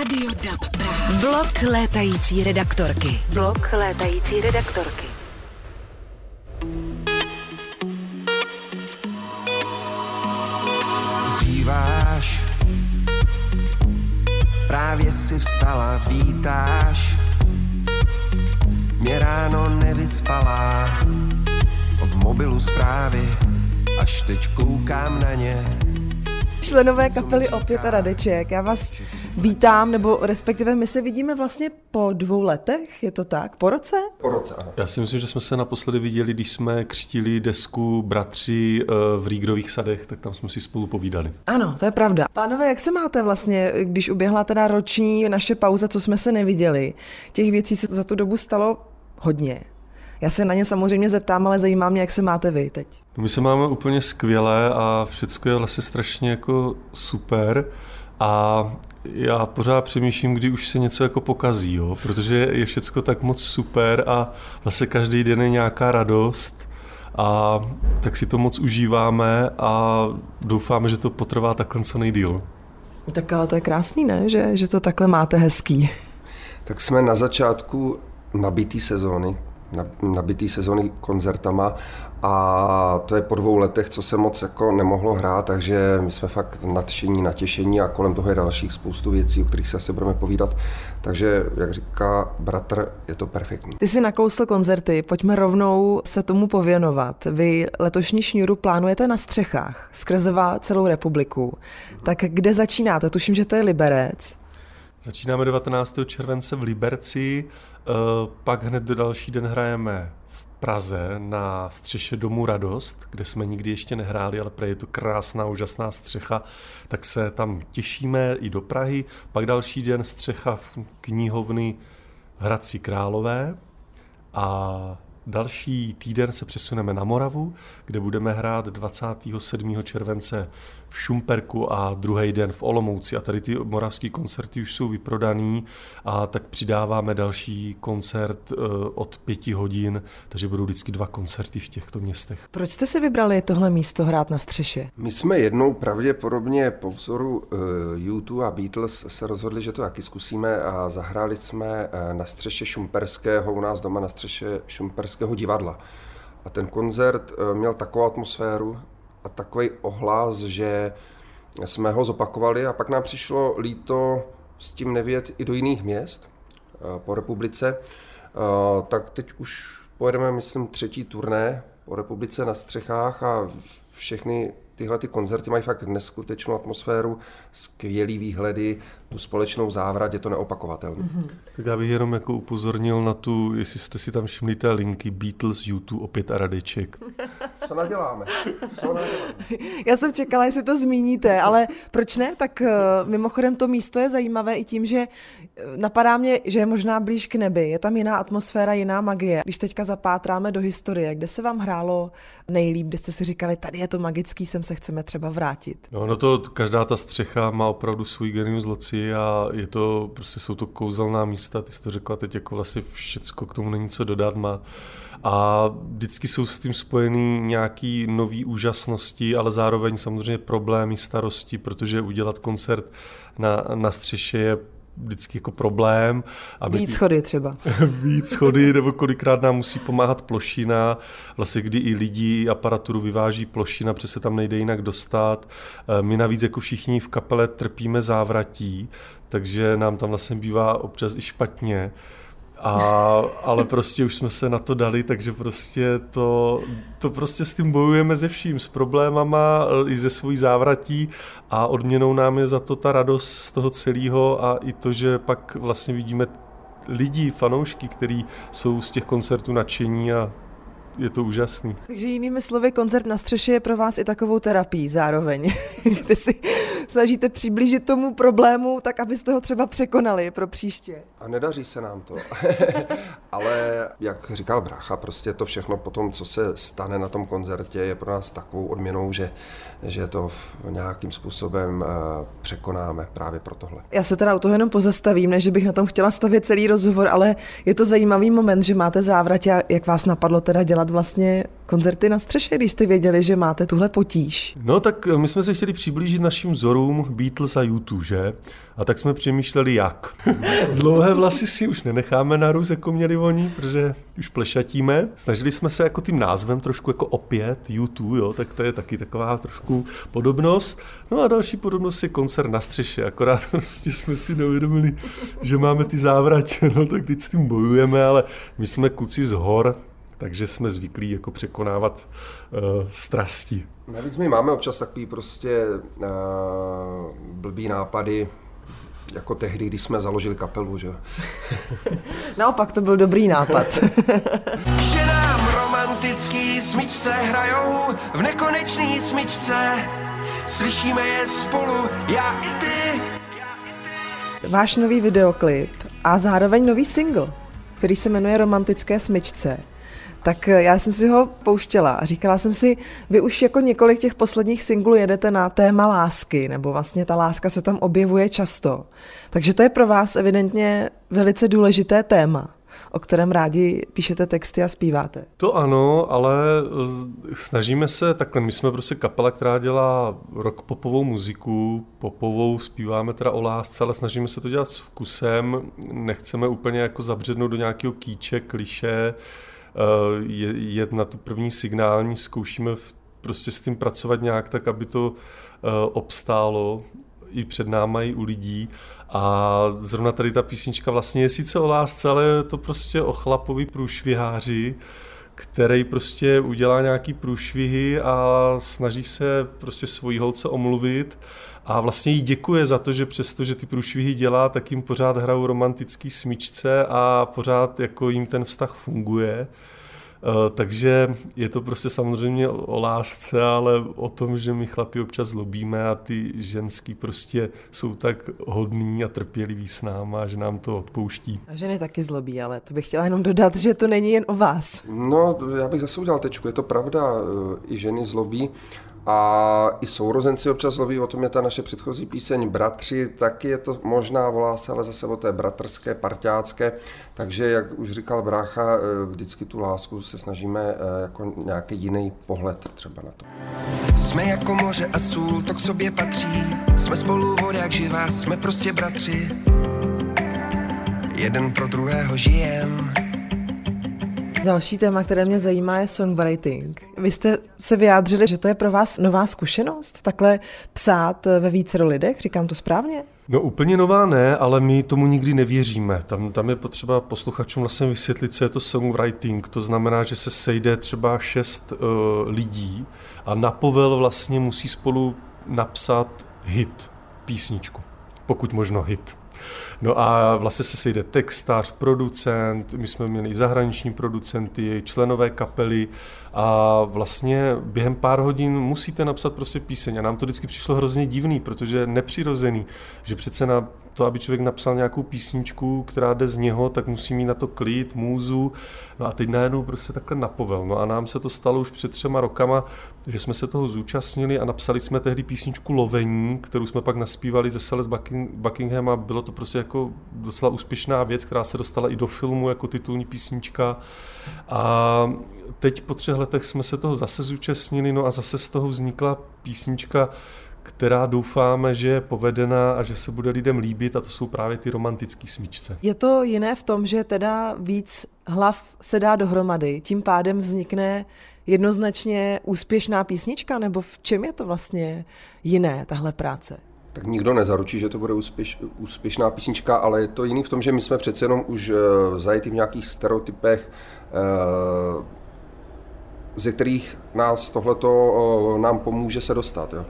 Radio DAB Praha. Blok létající redaktorky. Blok létající redaktorky. Zýváš, právě si vstala, vítáš. Mě ráno nevyspalá, v mobilu zprávy, až teď koukám na ně Členové kapely Opět a Radeček, já vás vítám, nebo respektive my se vidíme vlastně po dvou letech, je to tak? Po roce? Po roce, ano. Já si myslím, že jsme se naposledy viděli, když jsme křtili desku Bratři eh, v Rígrových sadech, tak tam jsme si spolu povídali. Ano, to je pravda. Pánové, jak se máte vlastně, když uběhla teda roční naše pauza, co jsme se neviděli? Těch věcí se za tu dobu stalo hodně. Já se na ně samozřejmě zeptám, ale zajímá mě, jak se máte vy teď. My se máme úplně skvěle a všechno je vlastně strašně jako super a já pořád přemýšlím, kdy už se něco jako pokazí, jo? protože je všechno tak moc super a vlastně každý den je nějaká radost a tak si to moc užíváme a doufáme, že to potrvá takhle co nejdíl. Tak ale to je krásný, ne? Že, že to takhle máte hezký. Tak jsme na začátku nabitý sezóny, nabitý sezóny koncertama a to je po dvou letech, co se moc jako nemohlo hrát, takže my jsme fakt nadšení, natěšení a kolem toho je dalších spoustu věcí, o kterých se asi budeme povídat. Takže, jak říká bratr, je to perfektní. Ty jsi nakousl koncerty, pojďme rovnou se tomu pověnovat. Vy letošní šňůru plánujete na střechách, skrzeva celou republiku. Tak kde začínáte? Tuším, že to je Liberec. Začínáme 19. července v Liberci, pak hned do další den hrajeme v Praze na střeše Domu Radost, kde jsme nikdy ještě nehráli, ale je to krásná, úžasná střecha, tak se tam těšíme i do Prahy. Pak další den střecha v knihovny Hradci Králové a Další týden se přesuneme na Moravu, kde budeme hrát 27. července v Šumperku a druhý den v Olomouci. A tady ty moravské koncerty už jsou vyprodaný a tak přidáváme další koncert eh, od pěti hodin, takže budou vždycky dva koncerty v těchto městech. Proč jste si vybrali tohle místo hrát na střeše? My jsme jednou pravděpodobně po vzoru YouTube a Beatles se rozhodli, že to taky zkusíme a zahráli jsme uh, na střeše Šumperského, u nás doma na střeše Šumperského divadla. A ten koncert měl takovou atmosféru a takový ohlas, že jsme ho zopakovali a pak nám přišlo líto s tím nevět i do jiných měst po republice. Tak teď už pojedeme, myslím, třetí turné po republice na střechách a všechny tyhle ty koncerty mají fakt neskutečnou atmosféru, skvělý výhledy, tu společnou závrat, je to neopakovatelné. Mm-hmm. Tak já bych jenom jako upozornil na tu, jestli jste si tam všimli té linky Beatles, YouTube, opět a Radeček. Co naděláme? Co naděláme? Já jsem čekala, jestli to zmíníte, ale proč ne? Tak uh, mimochodem to místo je zajímavé i tím, že eh, napadá mě, že je možná blíž k nebi. Je tam jiná atmosféra, jiná magie. Když teďka zapátráme do historie, kde se vám hrálo nejlíp, kde jste si říkali, tady je to magický, sem se chceme třeba vrátit. No, no to každá ta střecha má opravdu svůj genius loci a je to, prostě jsou to kouzelná místa, ty jsi to řekla teď jako vlastně všecko, k tomu není co dodat, má a vždycky jsou s tím spojený nějaký nový úžasnosti, ale zároveň samozřejmě problémy, starosti, protože udělat koncert na, na střeše je vždycky jako problém. Aby víc schody třeba. víc schody, nebo kolikrát nám musí pomáhat plošina, vlastně kdy i lidi aparaturu vyváží plošina, protože se tam nejde jinak dostat. Eh, my navíc jako všichni v kapele trpíme závratí, takže nám tam vlastně bývá občas i špatně. A, ale prostě už jsme se na to dali, takže prostě to, to prostě s tím bojujeme ze vším, s problémama i ze svojí závratí a odměnou nám je za to ta radost z toho celého a i to, že pak vlastně vidíme lidi, fanoušky, kteří jsou z těch koncertů nadšení a je to úžasný. Takže jinými slovy, koncert na střeše je pro vás i takovou terapii zároveň, kde si snažíte přiblížit tomu problému, tak abyste ho třeba překonali pro příště. A nedaří se nám to. Ale jak říkal brácha, prostě to všechno po tom, co se stane na tom koncertě, je pro nás takovou odměnou, že, že to nějakým způsobem uh, překonáme právě pro tohle. Já se teda u toho jenom pozastavím, než bych na tom chtěla stavět celý rozhovor, ale je to zajímavý moment, že máte závratě, jak vás napadlo teda dělat vlastně koncerty na střeše, když jste věděli, že máte tuhle potíž. No tak my jsme se chtěli přiblížit našim vzorům coverům Beatles a YouTube, že? A tak jsme přemýšleli, jak. Dlouhé vlasy si už nenecháme narůst, jako měli oni, protože už plešatíme. Snažili jsme se jako tím názvem trošku jako opět YouTube, jo, tak to je taky taková trošku podobnost. No a další podobnost je koncert na střeše, akorát prostě jsme si neuvědomili, že máme ty závratě, no tak teď s tím bojujeme, ale my jsme kluci z hor, takže jsme zvyklí jako překonávat uh, strasti. Navíc my máme občas takový prostě uh, blbý nápady, jako tehdy, když jsme založili kapelu, že? Naopak to byl dobrý nápad. že nám romantický smyčce hrajou v nekonečný smyčce. Slyšíme je spolu, já i ty. Váš nový videoklip a zároveň nový single, který se jmenuje Romantické smyčce, tak eh, já jsem si ho pouštěla a říkala jsem si, vy už jako několik těch posledních singlů jedete na téma lásky, nebo vlastně ta láska se tam objevuje často. Takže to je pro vás evidentně velice důležité téma o kterém rádi píšete texty a zpíváte. To ano, ale snažíme se takhle. My jsme prostě kapela, která dělá rock popovou muziku, popovou zpíváme teda o lásce, ale snažíme se to dělat s vkusem. Nechceme úplně jako zabřednout do nějakého kýče, kliše Eh, jet na tu první signální, zkoušíme prostě s tím pracovat nějak tak, aby to eh, obstálo i před náma, i u lidí. A zrovna tady ta písnička vlastně je sice o lásce, ale je to prostě o chlapovi průšviháři, který prostě udělá nějaký průšvihy a snaží se prostě svojí holce omluvit a vlastně jí děkuje za to, že přesto, že ty průšvihy dělá, tak jim pořád hrajou romantický smyčce a pořád jako jim ten vztah funguje. Eh, takže je to prostě samozřejmě o lásce, ale o tom, že my chlapi občas zlobíme a ty ženský prostě jsou tak hodný a trpěliví s náma, že nám to odpouští. A ženy taky zlobí, ale to bych chtěla jenom dodat, že to není jen o vás. No, já bych zase udělal tečku, je to pravda, eh, i ženy zlobí, a i sourozenci občas loví, o tom je ta naše předchozí píseň Bratři, taky je to možná volá se, ale zase o té bratrské, parťácké, takže jak už říkal brácha, eh, vždycky tu lásku se snažíme eh, jako nějaký jiný pohled třeba na to. Jsme jako moře a sůl, to k sobě patří, jsme spolu voda jak živá, jsme prostě bratři. Jeden pro druhého žijem. Další téma, které mě zajímá, je songwriting. Vy jste se vyjádřili, že to je pro vás nová zkušenost, takhle psát ve více lidech, říkám to správně? No úplně nová ne, ale my tomu nikdy nevěříme. Tam, tam je potřeba posluchačům vlastně vysvětlit, co je to songwriting. To znamená, že se sejde třeba šest uh, lidí a na povel vlastně musí spolu napsat hit, písničku. Pokud možno hit. No a vlastně se sejde textář, producent, my jsme měli zahraniční producenty, členové kapely a vlastně během pár hodin musíte napsat prostě píseň a nám to vždycky přišlo hrozně divný, protože nepřirozený, že přece na to, aby člověk napsal nějakou písničku, která jde z něho, tak musí mít na to klid, můzu, no a teď najednou prostě takhle napovel. No a nám se to stalo už před třema rokama, že jsme se toho zúčastnili a napsali jsme tehdy písničku Lovení, kterou jsme pak naspívali ze Sales Buckingham a bylo to prostě jako docela úspěšná věc, která se dostala i do filmu jako titulní písnička. A teď po třech letech jsme se toho zase zúčastnili, no a zase z toho vznikla písnička, která doufáme, že je povedená a že se bude lidem líbit a to jsou právě ty romantické smyčce. Je to jiné v tom, že teda víc hlav se dá dohromady, tím pádem vznikne jednoznačně úspěšná písnička, nebo v čem je to vlastně jiné, tahle práce? Tak nikdo nezaručí, že to bude úspěš, úspěšná písnička, ale je to jiný v tom, že my jsme přece jenom už uh, zajetí v nějakých stereotypech, uh, ze kterých nás tohleto uh, nám pomůže se dostat. Jo.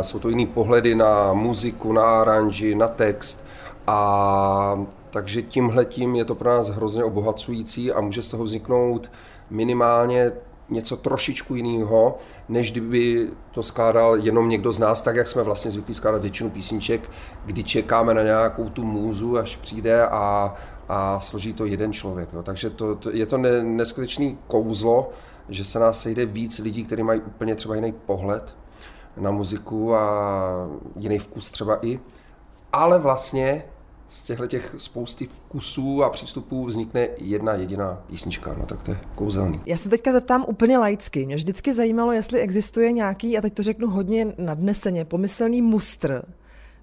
Jsou to jiný pohledy na muziku, na aranži, na text a takže tímhletím je to pro nás hrozně obohacující a může z toho vzniknout minimálně něco trošičku jiného, než kdyby to skládal jenom někdo z nás, tak jak jsme vlastně zvyklí skládat většinu písniček, kdy čekáme na nějakou tu můzu, až přijde a, a složí to jeden člověk. No. Takže to, to, je to ne, neskutečný kouzlo, že se nás sejde víc lidí, kteří mají úplně třeba jiný pohled na muziku a jiný vkus třeba i. Ale vlastně z těchto těch spousty kusů a přístupů vznikne jedna jediná písnička, no tak to je kouzelný. Já se teďka zeptám úplně laicky. Mě vždycky zajímalo, jestli existuje nějaký, a teď to řeknu hodně nadneseně, pomyslný mustr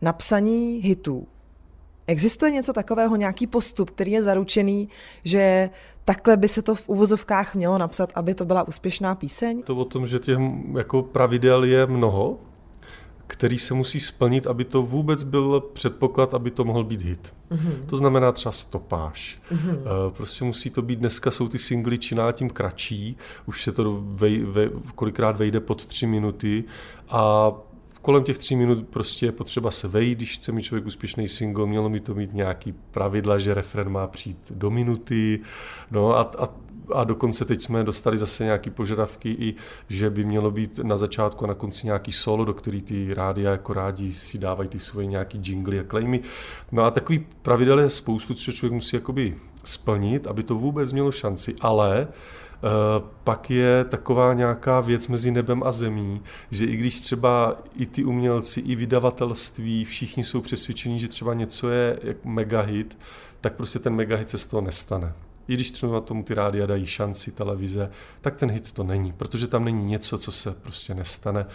napsaní hitů. Existuje něco takového, nějaký postup, který je zaručený, že takhle by se to v uvozovkách mělo napsat, aby to byla úspěšná píseň? To o tom, že těch jako pravidel je mnoho, který se musí splnit, aby to vůbec byl předpoklad, aby to mohl být hit. Mm-hmm. To znamená třeba stopáž. Mm-hmm. Prostě musí to být, dneska jsou ty singly čím tím kratší, už se to vej, vej, kolikrát vejde pod tři minuty a kolem těch tří minut prostě je potřeba se vejít, když chce mít člověk úspěšný single, mělo mi to mít nějaký pravidla, že refren má přijít do minuty, no a, a a dokonce teď jsme dostali zase nějaké požadavky i, že by mělo být na začátku a na konci nějaký solo, do který ty rádia jako rádi si dávají ty svoje nějaký jingly a claimy. No a takový pravidel je spoustu, co člověk musí jakoby splnit, aby to vůbec mělo šanci, ale Uh, pak je taková nějaká věc mezi nebem a zemí, že i když třeba i ty umělci, i vydavatelství, všichni jsou přesvědčení, že třeba něco je mega hit, tak prostě ten mega hit se z toho nestane i když třeba tomu ty rádia dají šanci televize, tak ten hit to není, protože tam není něco, co se prostě nestane.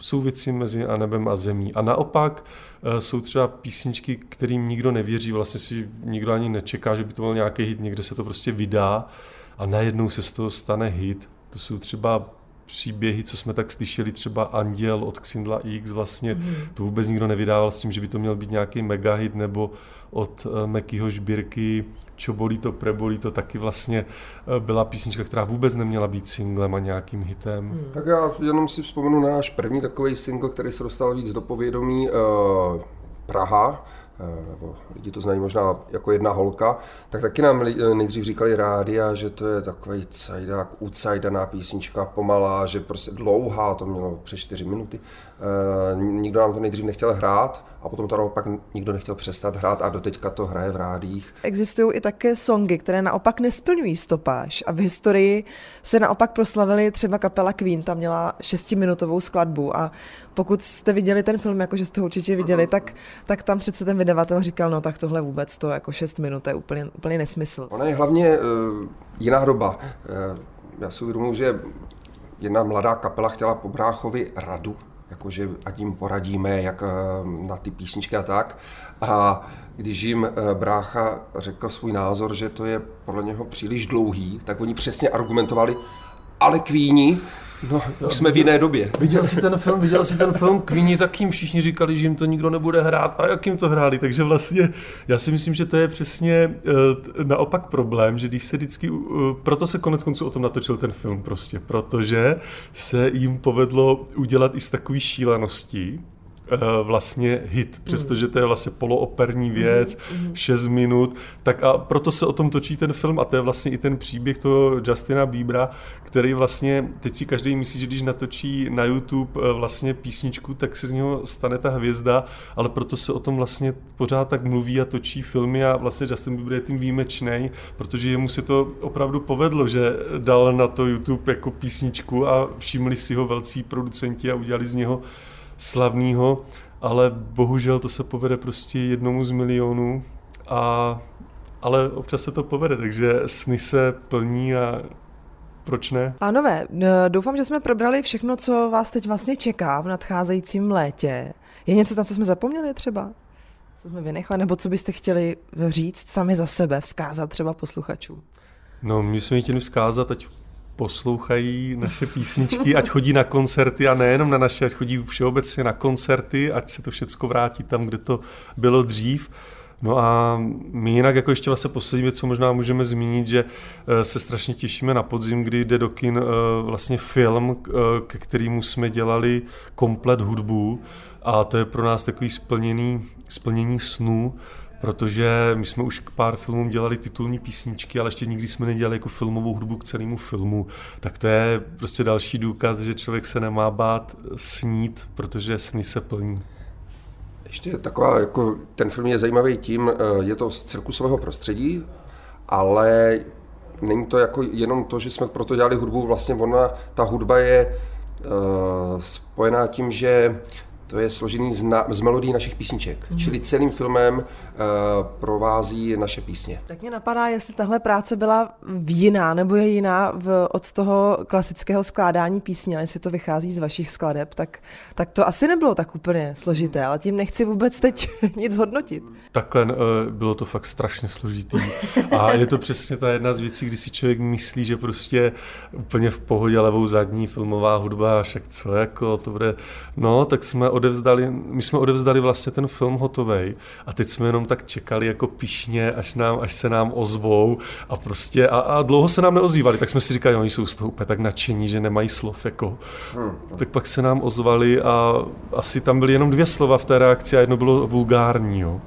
Jsou věci mezi a nebem a zemí. A naopak eh, jsou třeba písničky, kterým nikdo nevěří, vlastně si nikdo ani nečeká, že by to byl nějaký hit, někde se to prostě vydá a najednou se z toho stane hit. To jsou třeba příběhy, co jsme tak slyšeli, třeba Anděl od Xindla X, vlastně mm. to vůbec nikdo nevydával s tím, že by to měl být nějaký megahit, nebo od uh, Mekyho Žbírky Čo bolí to, prebolí to, taky vlastně uh, byla písnička, která vůbec neměla být singlem a nějakým hitem. Mm. Tak já jenom si vzpomenu na náš první takový single, který se dostal víc do povědomí, uh, Praha, Eh, nebo lidi to znají možná jako jedna holka, tak taky nám nejdřív říkali rádia, že to je takový cajdák, ucajdaná písnička, pomalá, že prostě dlouhá, to mělo přes 4 minuty. E, nikdo nám to nejdřív nechtěl hrát a potom to naopak nikdo nechtěl přestat hrát a doteďka to hraje v rádích. Existují i také songy, které naopak nesplňují stopáž a v historii se naopak proslavili třeba kapela Queen, ta měla šestiminutovou skladbu a pokud jste viděli ten film, jakože jste ho určitě viděli, tak, tak tam přece ten vydavatel říkal, no tak tohle vůbec to jako 6 minut je úplně, úplně nesmysl. Ona je hlavně uh, jiná doba. Uh, já si uvědomuji, že jedna mladá kapela chtěla po bráchovi radu, jakože ať jim poradíme, jak uh, na ty písničky a tak. A když jim brácha řekl svůj názor, že to je podle něho příliš dlouhý, tak oni přesně argumentovali, ale kvíni No, už jsme v jiné době. Viděl jsi ten film, viděl jsi ten film Queeni, tak jim všichni říkali, že jim to nikdo nebude hrát a jak jim to hráli. Takže vlastně já si myslím, že to je přesně uh, naopak problém, že když se vždycky, uh, proto se konec konců o tom natočil ten film prostě, protože se jim povedlo udělat i z takové šílenosti, Eh, vlastně hit, přestože to je vlastně polooperní věc, mm. 6 minut, tak a proto se o tom točí ten film a to je vlastně i ten příběh toho Justina Biebera, který vlastně, teď si každý myslí, že když natočí na YouTube eh, vlastně písničku, tak se z něho stane ta hvězda, ale proto se o tom vlastně pořád tak mluví a točí filmy a vlastně Justin Bieber je tím výjimečný, protože jemu se to opravdu povedlo, že dal na to YouTube jako písničku a všimli si ho velcí producenti a udělali z něho slavného, ale bohužel to se povede prostě jednomu z milionů, a, ale občas se to povede, takže sny se plní a proč ne? Pánové, doufám, že jsme probrali všechno, co vás teď vlastně čeká v nadcházejícím létě. Je něco tam, co jsme zapomněli třeba? Co jsme vynechali, nebo co byste chtěli říct sami za sebe, vzkázat třeba posluchačům? No, my jsme chtěli vzkázat, ať poslouchají naše písničky, ať chodí na koncerty a nejenom na naše, ať chodí všeobecně na koncerty, ať se to všechno vrátí tam, kde to bylo dřív. No a my jinak jako ještě vlastně poslední věc, co možná můžeme zmínit, že eh, se strašně těšíme na podzim, kdy jde do kin eh, vlastně film, eh, ke kterému jsme dělali komplet hudbu a to je pro nás takový splněný, splnění snů, protože my jsme už k pár filmům dělali titulní písničky, ale ještě nikdy jsme nedělali jako filmovou hudbu k celému filmu. Tak to je prostě další důkaz, že člověk se nemá bát snít, protože sny se plní. Ještě taková, jako ten film je zajímavý tím, eh, je to z cirkusového prostředí, ale není to jako jenom to, že jsme proto dělali hudbu, vlastně ona, ta hudba je uh, spojená tím, že to je složený z, na, z melodí našich písniček. Mm. Čili celým filmem uh, provází naše písně. Tak mě napadá, jestli tahle práce byla jiná, nebo je jiná v, od toho klasického skládání písní, ale jestli to vychází z vašich skladeb, tak, tak to asi nebylo tak úplně složité, ale tím nechci vůbec teď nic hodnotit. Takhle uh, bylo to fakt strašně složitý. A je to přesně ta jedna z věcí, kdy si člověk myslí, že prostě úplně v pohodě levou zadní filmová hudba, však co jako, to bude, no, tak jsme odevzdali, my jsme odevzdali vlastně ten film hotový a teď jsme jenom tak čekali jako pišně, až, nám, až se nám ozvou a prostě a, a dlouho se nám neozývali, tak jsme si říkali, oni jsou z toho úplně tak nadšení, že nemají slov, jako. Hmm. Tak pak se nám ozvali a asi tam byly jenom dvě slova v té reakci a jedno bylo vulgární, jo.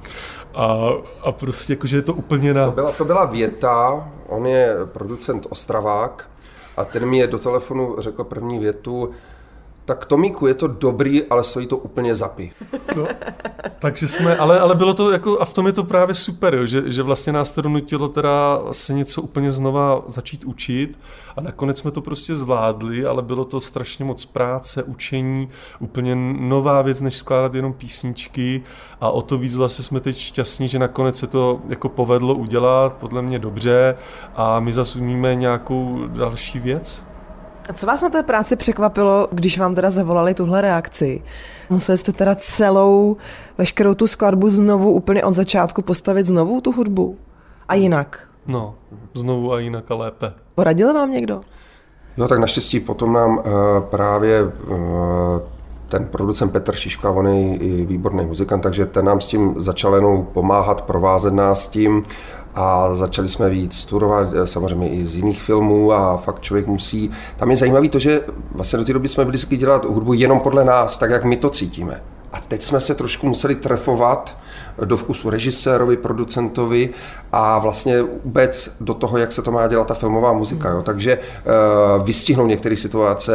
A, a prostě jakože je to úplně na... To byla, to byla věta, on je producent Ostravák a ten mi je do telefonu řekl první větu, tak Tomíku, je to dobrý, ale stojí to úplně zapy. No, takže jsme, ale, ale bylo to jako, a v tom je to právě super, jo, že, že vlastně nás to donutilo teda se něco úplně znova začít učit a nakonec jsme to prostě zvládli, ale bylo to strašně moc práce, učení, úplně nová věc, než skládat jenom písničky a o to víc vlastně jsme teď šťastní, že nakonec se to jako povedlo udělat, podle mě dobře a my zase umíme nějakou další věc. A co vás na té práci překvapilo, když vám teda zavolali tuhle reakci? Museli jste teda celou, veškerou tu skladbu znovu úplně od začátku postavit znovu tu hudbu? A jinak? No, znovu a jinak a lépe. Poradil vám někdo? Jo, tak naštěstí potom nám uh, právě uh, ten producent Petr Šiška, on je i výborný muzikant, takže ten nám s tím začal jenom pomáhat, provázet nás s tím a začali jsme víc studovat eh, samozřejmě i z jiných filmů a fakt člověk musí, tam je zajímavý to, že vlastně do té doby jsme byli dělat hudbu jenom podle nás, tak jak my to cítíme. A teď jsme se trošku museli trefovat do vkusu režisérovi, producentovi a vlastně vůbec do toho, jak se to má dělat ta filmová muzika. Jo. Takže uh, vystihnou některé situace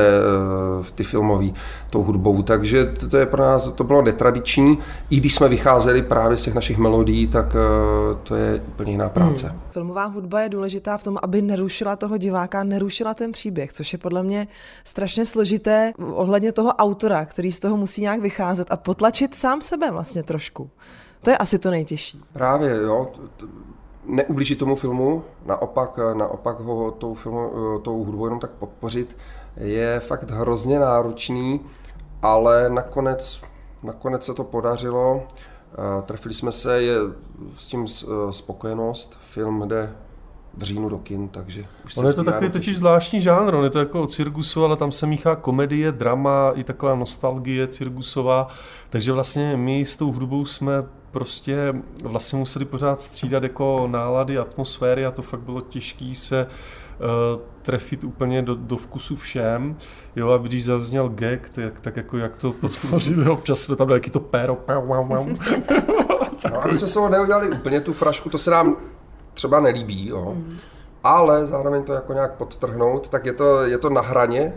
uh, ty filmové tou hudbou. Takže to, je pro nás, to bylo netradiční. I když jsme vycházeli právě z těch našich melodií, tak uh, to je úplně jiná práce. Hmm. Filmová hudba je důležitá v tom, aby nerušila toho diváka, nerušila ten příběh, což je podle mě strašně složité ohledně toho autora, který z toho musí nějak vycházet a potlačit sám sebe vlastně trošku. To je asi to nejtěžší. Právě, jo. Neublížit tomu filmu, naopak, naopak ho tou, filmu, tou hudbou jenom tak podpořit, je fakt hrozně náročný, ale nakonec, nakonec se to podařilo. Trefili jsme se, je s tím spokojenost. Film jde v říjnu do kin, takže už Ono je to takový totiž zvláštní žánr, on je to jako o cirkusu, ale tam se míchá komedie, drama, i taková nostalgie cirkusová, takže vlastně my s tou hudbou jsme prostě vlastně museli pořád střídat jako nálady, atmosféry a to fakt bylo těžké se uh, trefit úplně do, do vkusu všem. Jo, a když zazněl gag, tak, tak jako jak to podpořit, občas jsme tam dali to péro. no, aby jsme se ho neudělali úplně tu frašku, to se nám třeba nelíbí, jo. Mm. ale zároveň to jako nějak podtrhnout, tak je to, je to na hraně,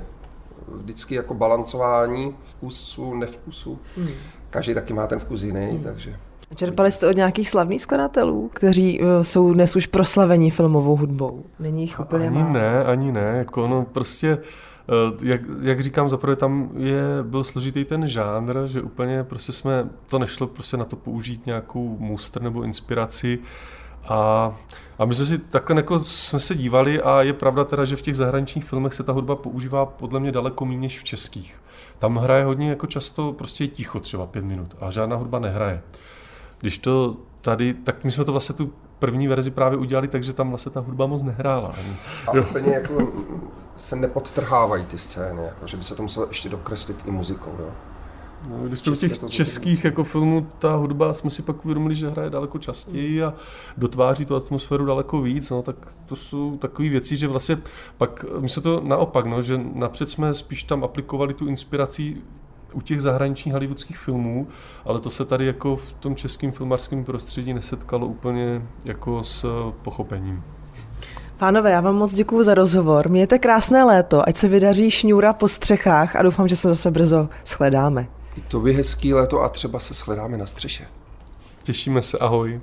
vždycky jako balancování vkusu, nevkusu. Mm. Každý taky má ten vkus jiný, mm. takže... Čerpali jste od nějakých slavných skladatelů, kteří uh, jsou dnes už proslavení filmovou hudbou? Není jich úplně Ani málo. ne, ani ne. Jako no, prostě uh, jak, jak říkám, zaprvé tam je, byl složitý ten žánr, že úplně prostě jsme, to nešlo prostě na to použít nějakou mustr nebo inspiraci. A, a my jsme si takhle jako jsme se dívali a je pravda teda, že v těch zahraničních filmech se ta hudba používá podle mě daleko méně než v českých. Tam hraje hodně jako často prostě ticho třeba pět minut a žádná hudba nehraje. Když to tady, tak my jsme to vlastně tu první verzi právě udělali, takže tam vlastně ta hudba moc nehrála. A jo. úplně jako se nepodtrhávají ty scény, jako, že by se to muselo ještě dokreslit i muzikou. Jo. No, když to u těch českých jako filmů, ta hudba jsme si pak uvědomili, že hraje daleko častěji a dotváří tu atmosféru daleko víc, no, tak to jsou takové věci, že vlastně pak, my se to naopak, no, že napřed jsme spíš tam aplikovali tu inspiraci u těch zahraničních hollywoodských filmů, ale to se tady jako v tom českém filmarském prostředí nesetkalo úplně jako s pochopením. Pánové, já vám moc děkuji za rozhovor. Mějte krásné léto, ať se vydaří šňůra po střechách a doufám, že se zase brzo shledáme. I to by hezký léto a třeba se shledáme na střeše. Těšíme se, ahoj.